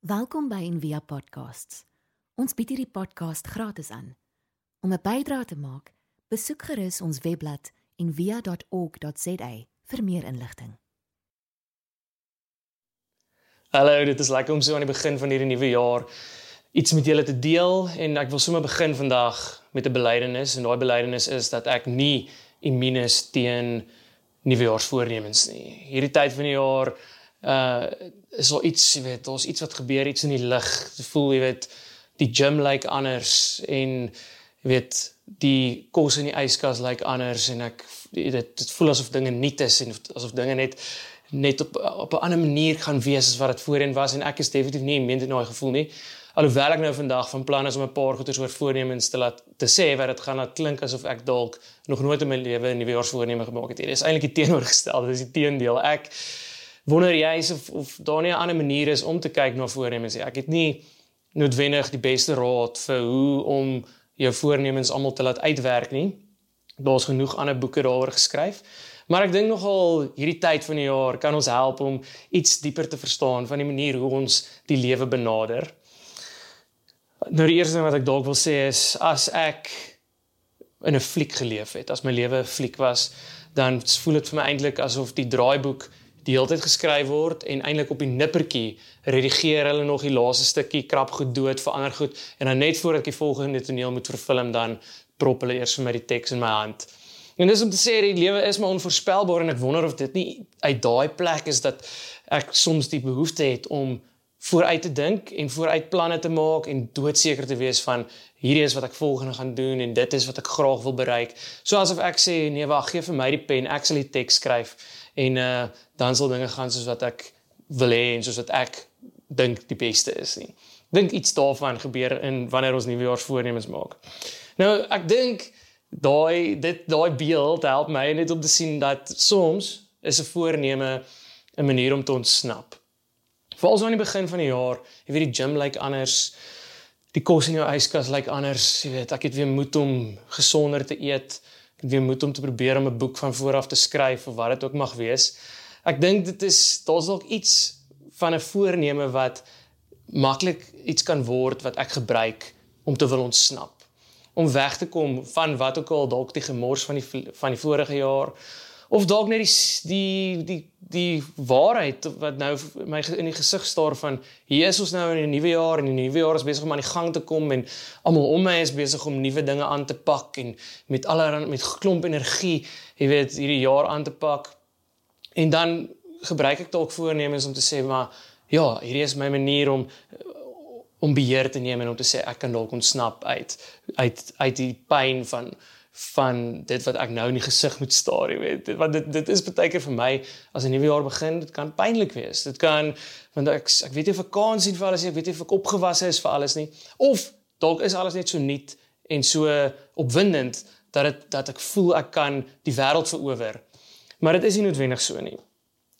Welkom by Envia Podcasts. Ons bied hierdie podcast gratis aan. Om 'n bydrae te maak, besoek gerus ons webblad en via.org.za vir meer inligting. Hallo, dit is lekker om so aan die begin van hierdie nuwe jaar iets met julle te deel en ek wil sommer begin vandag met 'n belydenis en daai belydenis is dat ek nie immuun is teen nuwejaarsvoornemens nie. Hierdie tyd van die jaar uh is daar iets, jy weet, daar's iets wat gebeur iets in die lig. Jy voel jy weet die gym lyk like anders en jy weet die kos in die yskas lyk like anders en ek dit dit voel asof dinge nuut is en asof dinge net net op op 'n ander manier gaan wees as wat dit voorheen was en ek is definitief nie meen dit nou gevoel nie. Alhoewel ek nou vandag van plan is om 'n paar goeders oor voornemens te laat te sê wat dit gaan laat klink asof ek dalk nog nooit in my lewe 'n nuwejaarsvoorneme gemaak het. Dit is eintlik die teenoorgestelde, dit is die teendeel. Ek wonder jy of of daar nie 'n ander manier is om te kyk na voornemens nie. Ek het nie noodwendig die beste raad vir hoe om jou voornemens almal te laat uitwerk nie. Daar's genoeg ander boeke daaroor geskryf. Maar ek dink nogal hierdie tyd van die jaar kan ons help om iets dieper te verstaan van die manier hoe ons die lewe benader. Nou die eerste ding wat ek dalk wil sê is as ek in 'n fliek geleef het, as my lewe 'n fliek was, dan voel dit vir my eintlik asof die draaiboek die hele tyd geskryf word en eintlik op die nippertjie redigeer hulle nog die laaste stukkie krap goed dood verander goed en dan net voordat ek die volgende toneel moet vervilm dan prop hulle eers vir my die teks in my hand. En dis om te sê die lewe is maar onvoorspelbaar en ek wonder of dit nie uit daai plek is dat ek soms die behoefte het om vooruit te dink en vooruit planne te maak en doodseker te wees van hierdie is wat ek volgende gaan doen en dit is wat ek graag wil bereik. So asof ek sê nee wag, gee vir my die pen, ek sal die teks skryf en uh dan sal dinge gaan soos wat ek wil hê en soos wat ek dink die beste is nie. Dink iets daarvan gebeur in wanneer ons nuwejaarsvoornemens maak. Nou ek dink daai dit daai beeld help my net om te sien dat soms is 'n voorneme 'n manier om te ontsnap. Veral so aan die begin van die jaar, jy weet die gym lyk like anders. Die kos in jou yskas lyk like anders, jy weet, ek het weer moed om gesonder te eet. Weer moed om te probeer om 'n boek van voor af te skryf of wat dit ook mag wees. Ek dink dit is daar's dalk iets van 'n voorneme wat maklik iets kan word wat ek gebruik om te wil ontsnap. Om weg te kom van wat ook al dalk die gemors van die van die vorige jaar of dalk net die die die die waarheid wat nou my in die gesig staar van hier is ons nou in 'n nuwe jaar en die nuwe jaar is besig om aan die gang te kom en almal om my is besig om nuwe dinge aan te pak en met allerlei met klomp energie, jy weet, hierdie jaar aan te pak. En dan gebruik ek dalk voornemens om te sê maar ja, hierdie is my manier om om beheer te neem en om te sê ek kan dalk ontsnap uit uit uit die pyn van van dit wat ek nou in die gesig moet staar, jy weet. Want dit dit is baie keer vir my as 'n nuwe jaar begin, dit kan pynlik wees. Dit kan want ek ek weet nie of ek kans sien vir alles nie, ek weet nie of ek opgewasse is vir alles nie. Of dalk is alles net so nuut en so opwindend dat dit dat ek voel ek kan die wêreld verower. Maar dit is nie noodwendig so nie.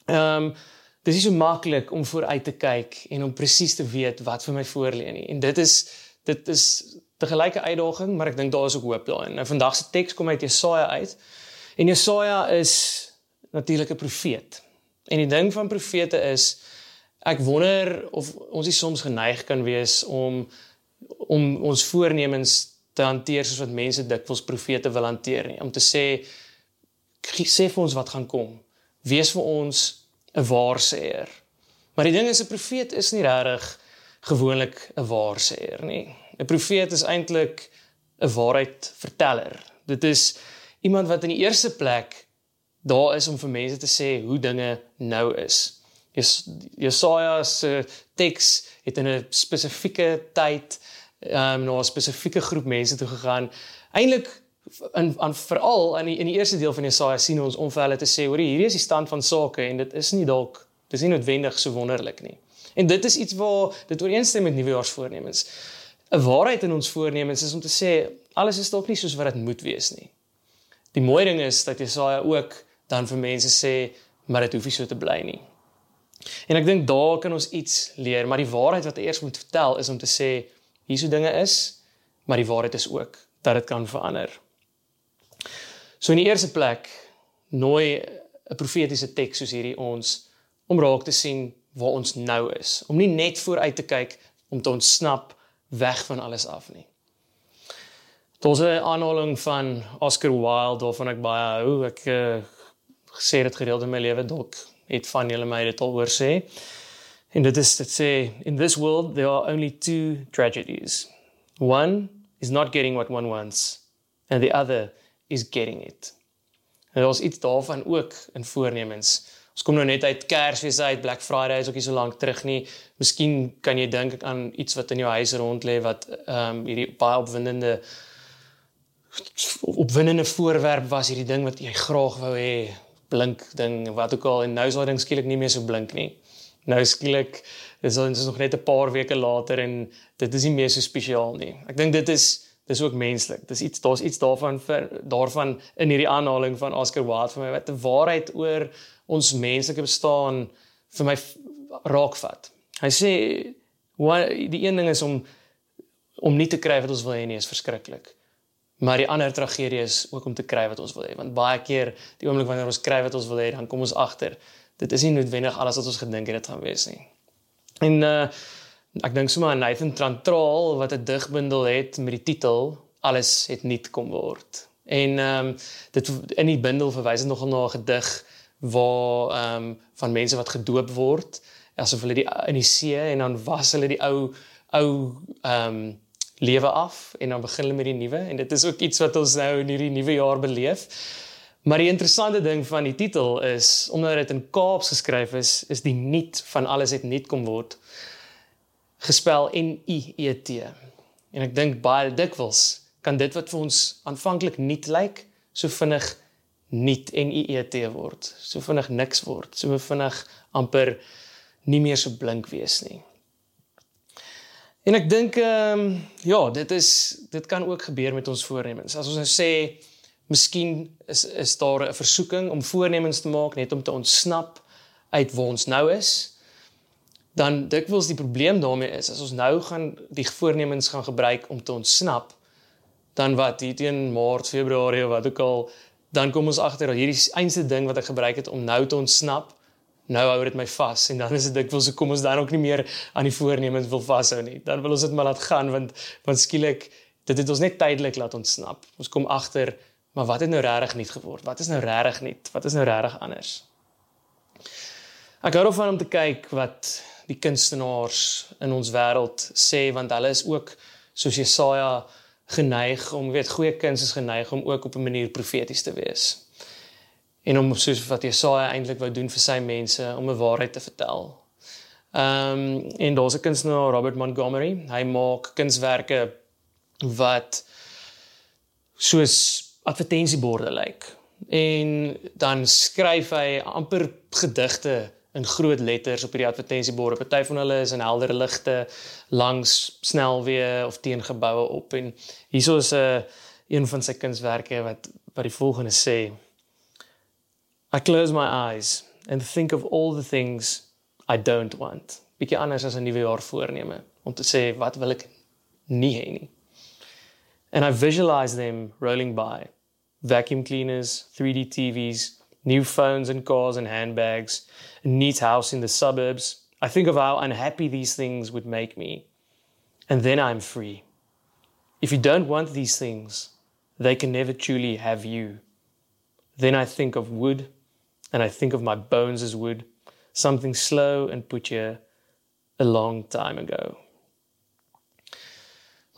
Ehm um, dit is so maklik om vooruit te kyk en om presies te weet wat vir my voorlê nie. En dit is dit is te gelyke uitdaging, maar ek dink daar is ook hoop daarin. Nou vandag se teks kom uit Jesaja uit. En Jesaja is natuurlik 'n profeet. En die ding van profete is ek wonder of ons nie soms geneig kan wees om om ons voornemens te hanteer soos wat mense dikwels profete wil hanteer nie, om te sê sê vir ons wat gaan kom. Wees vir ons 'n waarsêer. Maar die ding is 'n profeet is nie regtig gewoonlik 'n waarsêer nie. 'n Profeet is eintlik 'n waarheidverteller. Dit is iemand wat in die eerste plek daar is om vir mense te sê hoe dinge nou is. Jesaja se teks het in 'n spesifieke tyd um, na 'n spesifieke groep mense toe gegaan. Eintlik in aan veral in die, in die eerste deel van Jesaja sien ons om vir hulle te sê hoor hierdie is die stand van sake en dit is nie dalk dis nie noodwendig so wonderlik nie. En dit is iets waar dit ooreenstem met nuwejaarsvoornemens. 'n waarheid in ons voornemens is om te sê alles is dalk nie soos wat dit moet wees nie. Die mooi ding is dat Jesaja ook dan vir mense sê maar dit hoef nie so te bly nie. En ek dink daar kan ons iets leer, maar die waarheid wat eers moet vertel is om te sê hierso dinge is, maar die waarheid is ook dat dit kan verander. So in die eerste plek nooi 'n profetiese teks soos hierdie ons om raak te sien waar ons nou is, om nie net vooruit te kyk om te ontsnap weg van alles af nie. Dit was 'n aanhaling van Oscar Wilde waarvan ek baie hou. Ek uh, gesê dit gereeld in my lewe dalk het van julle my dit al oor sê. En dit is dit sê in this world there are only two tragedies. One is not getting what one wants and the other is getting it. En daar's iets daarvan ook in voornemens. Ons kom nou net uit Kersfees uit, Black Friday is ook nie so lank terug nie. Miskien kan jy dink aan iets wat in jou huis rond lê wat ehm um, hierdie baie opwindende opwindende voorwerp was, hierdie ding wat jy graag wou hê, blink ding, wat ook al en nou is daai ding skielik nie meer so blink nie. Nou skielik is ons nog net 'n paar weke later en dit is nie meer so spesiaal nie. Ek dink dit is dis ook menslik. Dis iets daar's iets daarvan vir daarvan in hierdie aanhaling van Oscar Wilde vir my wat 'n waarheid oor ons menslike bestaan vir my raakvat. Hy sê wat die een ding is om om nie te kry wat ons wil hê nie is verskriklik. Maar die ander tragedie is ook om te kry wat ons wil hê want baie keer die oomblik wanneer ons kry wat ons wil hê dan kom ons agter dit is nie noodwendig alles wat ons gedink het dit gaan wees nie. En uh ek dink sommer aan Nathan Trantraal wat 'n digbundel het met die titel Alles het nuut kom word. En ehm um, dit in die bundel verwys dit nogal na 'n gedig waar ehm um, van mense wat gedoop word asof hulle die in die see en dan was hulle die ou ou ehm um, lewe af en dan begin hulle met die nuwe en dit is ook iets wat ons nou in hierdie nuwe jaar beleef. Maar die interessante ding van die titel is omdat dit in Kaaps geskryf is, is die nuut van alles het nuut kom word gespel N U E T. En ek dink baie dikwels kan dit wat vir ons aanvanklik nuut lyk, so vinnig nuut N U E T word. So vinnig niks word. So vinnig amper nie meer so blink wees nie. En ek dink ehm um, ja, dit is dit kan ook gebeur met ons voornemens. As ons nou sê miskien is is daar 'n versoeking om voornemens te maak net om te ontsnap uit waar ons nou is dan dikwels die probleem daarmee is as ons nou gaan die voornemens gaan gebruik om te ontsnap dan wat hier teen maart februarie wat ook al dan kom ons agter dat hierdie einste ding wat ek gebruik het om nou te ontsnap nou hou dit my vas en dan is dit dikwels so kom ons dan ook nie meer aan die voornemens wil vashou nie. Dan wil ons dit maar laat gaan want want skielik dit het ons net tydelik laat ontsnap. Ons kom agter maar wat het nou regtig nuut geword? Wat is nou regtig nuut? Wat is nou regtig anders? Ek hou daarvan om te kyk wat die kunstenaars in ons wêreld sê want hulle is ook soos Jesaja geneig om weet goeie kuns is geneig om ook op 'n manier profeties te wees. En om soos wat Jesaja eintlik wou doen vir sy mense om 'n waarheid te vertel. Ehm um, en daar's 'n kunstenaar Robert Montgomery, hy maak kunswerke wat soos advertensieborde lyk. En dan skryf hy amper gedigte in groot letters op hierdie advertensieborde. Party van hulle is in helder ligte langs snelweë of teen geboue op en hierso is 'n uh, eh, een van sy kunswerke wat wat die volgende sê. I close my eyes and think of all the things I don't want. Bietjie anders as 'n nuwe jaar voorneme om te sê wat wil ek nie hê nie. And I visualize them rolling by. Vacuum cleaners, 3D TVs, new phones and cars and handbags, a neat house in the suburbs. I think of how unhappy these things would make me. And then I'm free. If you don't want these things, they can never truly have you. Then I think of wood, and I think of my bones as wood, something slow and put here a long time ago.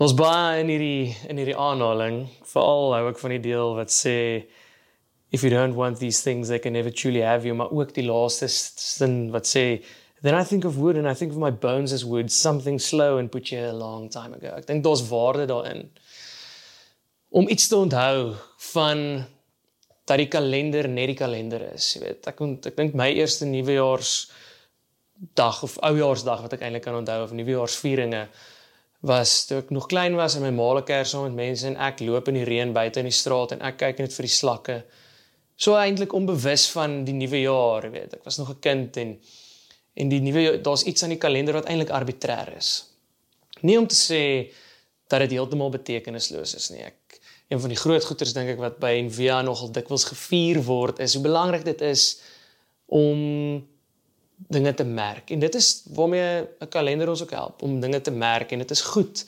Ons baie in hierdie in hierdie aanhaling, veral hou ek van die deel wat sê if you don't want these things they can never truly have you maar ook die laaste sin wat sê then i think of wood and i think of my bones as wood something slow and put you a long time ago. Ek dink daar's waarde daarin. Om iets te onthou van dat die kalender net die kalender is jy weet. Ek ek dink my eerste nuwejaars dag of oujaarsdag wat ek eintlik kan onthou of nuwejaarsvieringe was toe ek nog klein was in my maale kerk saam met mense en ek loop in die reën buite in die straat en ek kyk net vir die slakke so eintlik onbewus van die nuwe jaar, weet ek was nog 'n kind en en die nuwe daar's iets aan die kalender wat eintlik arbitrêr is. Nie om te sê dat dit heeltemal betekenisloos is nie. Ek een van die groot goeters dink ek wat by Envia nogal dikwels gevier word is hoe belangrik dit is om dinge te merk. En dit is waarmee 'n kalender ons ook help om dinge te merk en dit is goed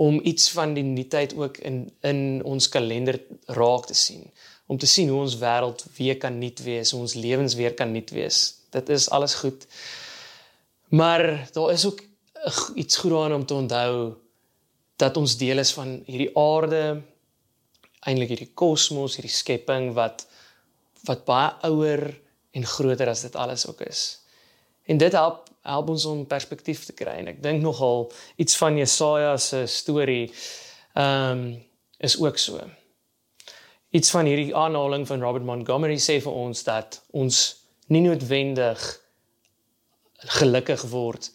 om iets van die nuutheid ook in in ons kalender raak te sien. Om te sien hoe ons wêreld weer kan nuut wees, ons lewens weer kan nuut wees. Dit is alles goed. Maar daar is ook iets goed daarin om te onthou dat ons deel is van hierdie aarde, eintlik hierdie kosmos, hierdie skepping wat wat baie ouer en groter as dit alles ook is. En dit help help ons om perspektief te kry en ek dink nogal iets van Jesaja se storie ehm um, is ook so. Iets van hierdie aanhaling van Robert Montgomery sê vir ons dat ons nie noodwendig gelukkig word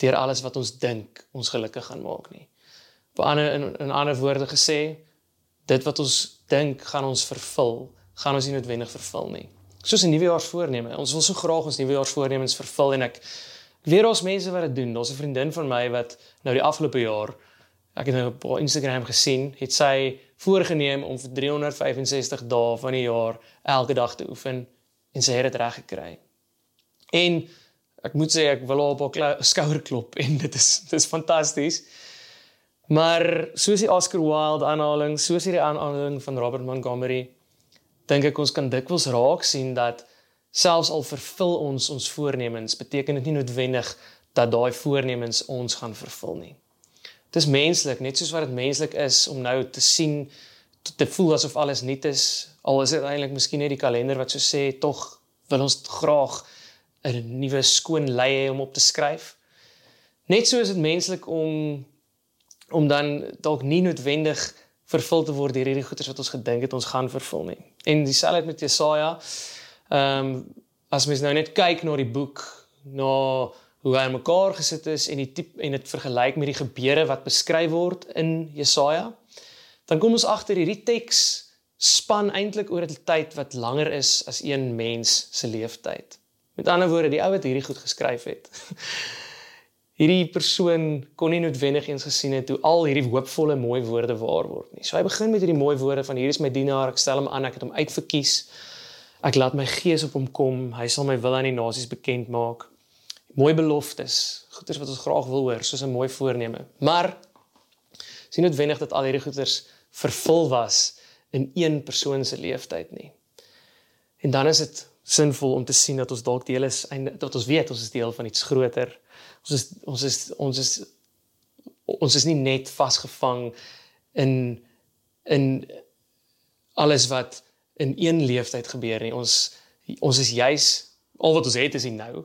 deur alles wat ons dink ons gelukkig gaan maak nie. Op ander in, in ander woorde gesê, dit wat ons dink gaan ons vervul, gaan ons nie noodwendig vervul nie soos 'n nuwejaarsvoorneme. Ons wil so graag ons nuwejaarsvoornemens vervul en ek weet ons mense wat dit doen. Daar's 'n vriendin van my wat nou die afgelope jaar ek het nou op Instagram gesien, het sy voorgenem om vir 365 dae van die jaar elke dag te oefen en sy het dit reg gekry. En ek moet sê ek wil haar op haar skouer klop en dit is dit is fantasties. Maar soos die Oscar Wilde aanhaling, soos hierdie aanhaling van Robert Montgomery, dink ek ons kan dikwels raak sien dat selfs al vervul ons ons voornemens, beteken dit nie noodwendig dat daai voornemens ons gaan vervul nie. Dit is menslik, net soos wat dit menslik is om nou te sien te voel asof alles nuut is, al is dit eintlik miskien net die kalender wat so sê tog wil ons graag 'n nuwe skoon lei hê om op te skryf. Net so is dit menslik om om dan dalk nie noodwendig vervul te word deur hierdie goeders wat ons gedink het ons gaan vervul nie. En dieselfde met Jesaja. Ehm um, as mens nou net kyk na die boek, na hoe hy mekaar gesit is en die tipe en dit vergelyk met die gebeure wat beskryf word in Jesaja, dan kom ons agter hierdie teks span eintlik oor 'n tyd wat langer is as een mens se lewenstyd. Met ander woorde, die ou wat hierdie goed geskryf het. Hierdie persoon kon nie noodwendig eens gesien het hoe al hierdie hoopvolle mooi woorde waar word nie. So hy begin met hierdie mooi woorde van hier is my dienaar, ek stel hom aan, ek het hom uitverkies. Ek laat my gees op hom kom. Hy sal my wil aan die nasies bekend maak. Mooi beloftes, goeders wat ons graag wil hoor, soos 'n mooi voorneme. Maar sien noodwendig dat al hierdie goeders vervul was in een persoon se lewenstyd nie. En dan is dit sinvol om te sien dat ons dalk deel is en dat ons weet ons is deel van iets groter ons is ons is ons is ons is nie net vasgevang in in alles wat in een leeftyd gebeur nie. Ons ons is juis al wat ons het is nou.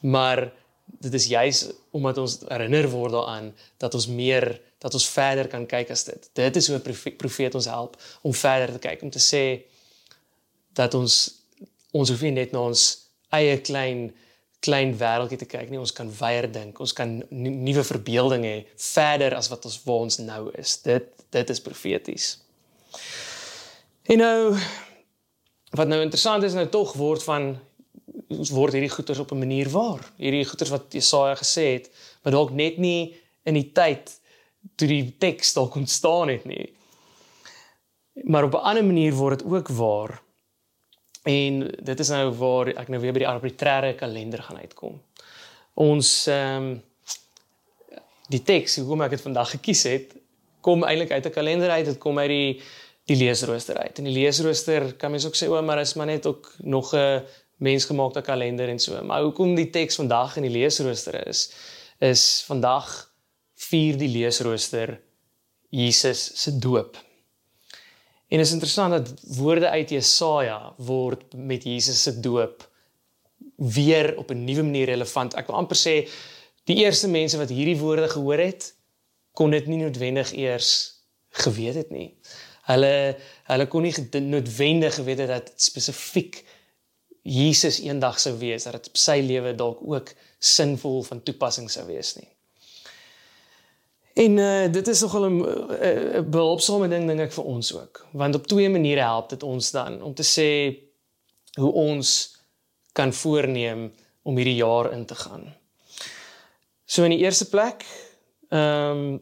Maar dit is juis omdat ons herinner word daaraan dat ons meer dat ons verder kan kyk as dit. Dit is hoe 'n profeet ons help om verder te kyk om te sê dat ons ons hoef nie net na ons eie klein klein wêreldjie te kyk nie. Ons kan weier dink. Ons kan nuwe verbeelding hê verder as wat ons waar ons nou is. Dit dit is profeties. En nou wat nou interessant is nou tog word van ons word hierdie goeters op 'n manier waar. Hierdie goeters wat Jesaja gesê het, maar dalk net nie in die tyd toe die teks dalk ontstaan het nie. Maar op 'n ander manier word dit ook waar En dit is nou waar ek nou weer by die arbitreëre kalender gaan uitkom. Ons ehm um, die teks hoekom ek dit vandag gekies het, kom eintlik uit 'n kalender uit. Dit kom uit die die leesrooster uit. En die leesrooster kan mens ook sê o, maar is maar net ook nog 'n mensgemaakte kalender en so. Maar hoekom die teks vandag in die leesrooster is, is vandag vier die leesrooster Jesus se doop. En is interessant dat woorde uit Jesaja word met Jesus se doop weer op 'n nuwe manier relevant. Ek wil amper sê die eerste mense wat hierdie woorde gehoor het, kon dit nie noodwendig eers geweet het nie. Hulle hulle kon nie noodwendig geweet het dat spesifiek Jesus eendag sou wees, dat dit op sy lewe dalk ook sinvol van toepassing sou wees nie. En uh, dit is nogal 'n uh, behulpsame ding dink ek vir ons ook. Want op twee maniere help dit ons dan om te sê hoe ons kan voorneem om hierdie jaar in te gaan. So in die eerste plek, ehm um,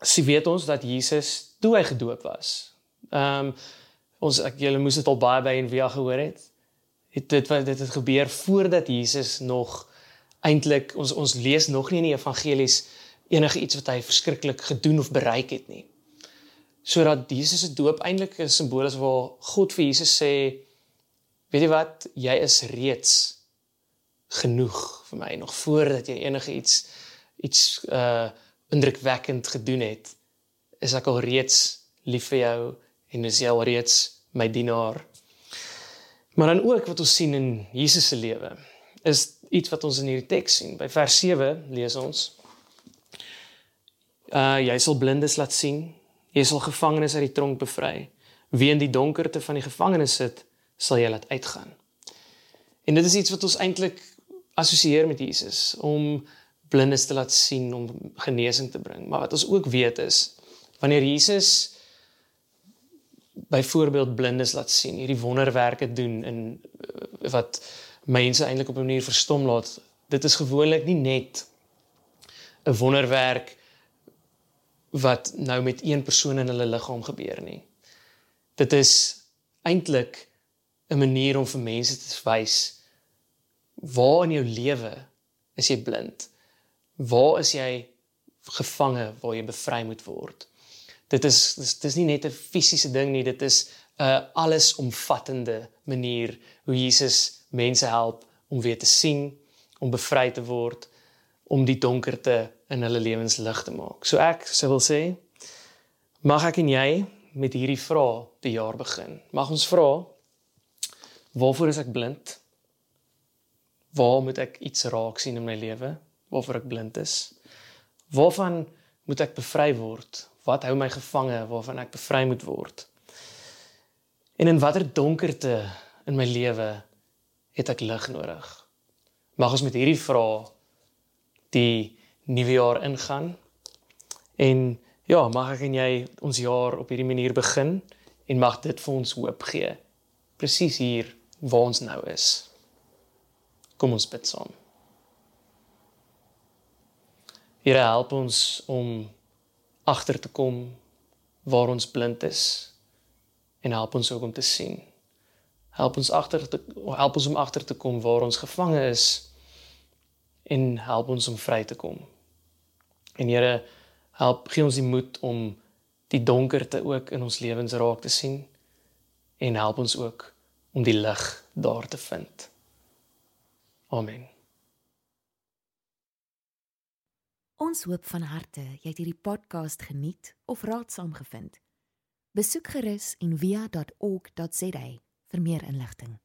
sien weet ons dat Jesus toe hy gedoop was. Ehm um, ons ek julle moes dit al baie by en via gehoor het. dit dit wat dit het gebeur voordat Jesus nog eintlik ons ons lees nog nie in die evangelies enige iets wat hy verskriklik gedoen of bereik het nie. Sodat Jesus se doop eintlik 'n simbool is waar God vir Jesus sê weet jy wat jy is reeds genoeg vir my nog voordat jy enige iets iets uh indrukwekkend gedoen het is ek al reeds lief vir jou en is jy al reeds my dienaar. Maar dan ook wat ons sien in Jesus se lewe is iets wat ons in hierdie teks sien. By vers 7 lees ons uh jy sal blindes laat sien, jy sal gevangenes uit die tronk bevry. Wie in die donkerte van die gevangenis sit, sal jy laat uitgaan. En dit is iets wat ons eintlik assosieer met Jesus om blindes te laat sien om genesing te bring. Maar wat ons ook weet is wanneer Jesus byvoorbeeld blindes laat sien, hierdie wonderwerke doen in eh, wat mense eintlik op 'n manier verstom laat. Dit is gewoonlik nie net 'n wonderwerk wat nou met een persoon in hulle liggaam gebeur nie. Dit is eintlik 'n manier om vir mense te wys waar in jou lewe is jy blind? Waar is jy gevange waar jy bevry moet word? dit is dis dis nie net 'n fisiese ding nie, dit is 'n allesomvattende manier hoe Jesus mense help om weer te sien, om bevry te word, om die donkerte in hulle lewens lig te maak. So ek sou wil sê, mag ek en jy met hierdie vraag die jaar begin. Mag ons vra waarvoor is ek blind? Waar moet ek iets raak sien in my lewe? Waarvoor ek blind is? Waarvan moet ek bevry word? Wat hou my gevange waarvan ek bevry moet word? En in watter donkerte in my lewe het ek lig nodig? Mag ons met hierdie vrae die nuwe jaar ingaan. En ja, mag ek en jy ons jaar op hierdie manier begin en mag dit vir ons hoop gee. Presies hier waar ons nou is. Kom ons bid saam. Here help ons om agter te kom waar ons blind is en help ons ook om te sien. Help ons agter te help ons om agter te kom waar ons gevange is en help ons om vry te kom. En Here, help gee ons die moed om die donkerte ook in ons lewens raak te sien en help ons ook om die lig daar te vind. Amen. Ons hoop van harte jy het hierdie podcast geniet of raadsaam gevind. Besoek gerus en via.ok.za vir meer inligting.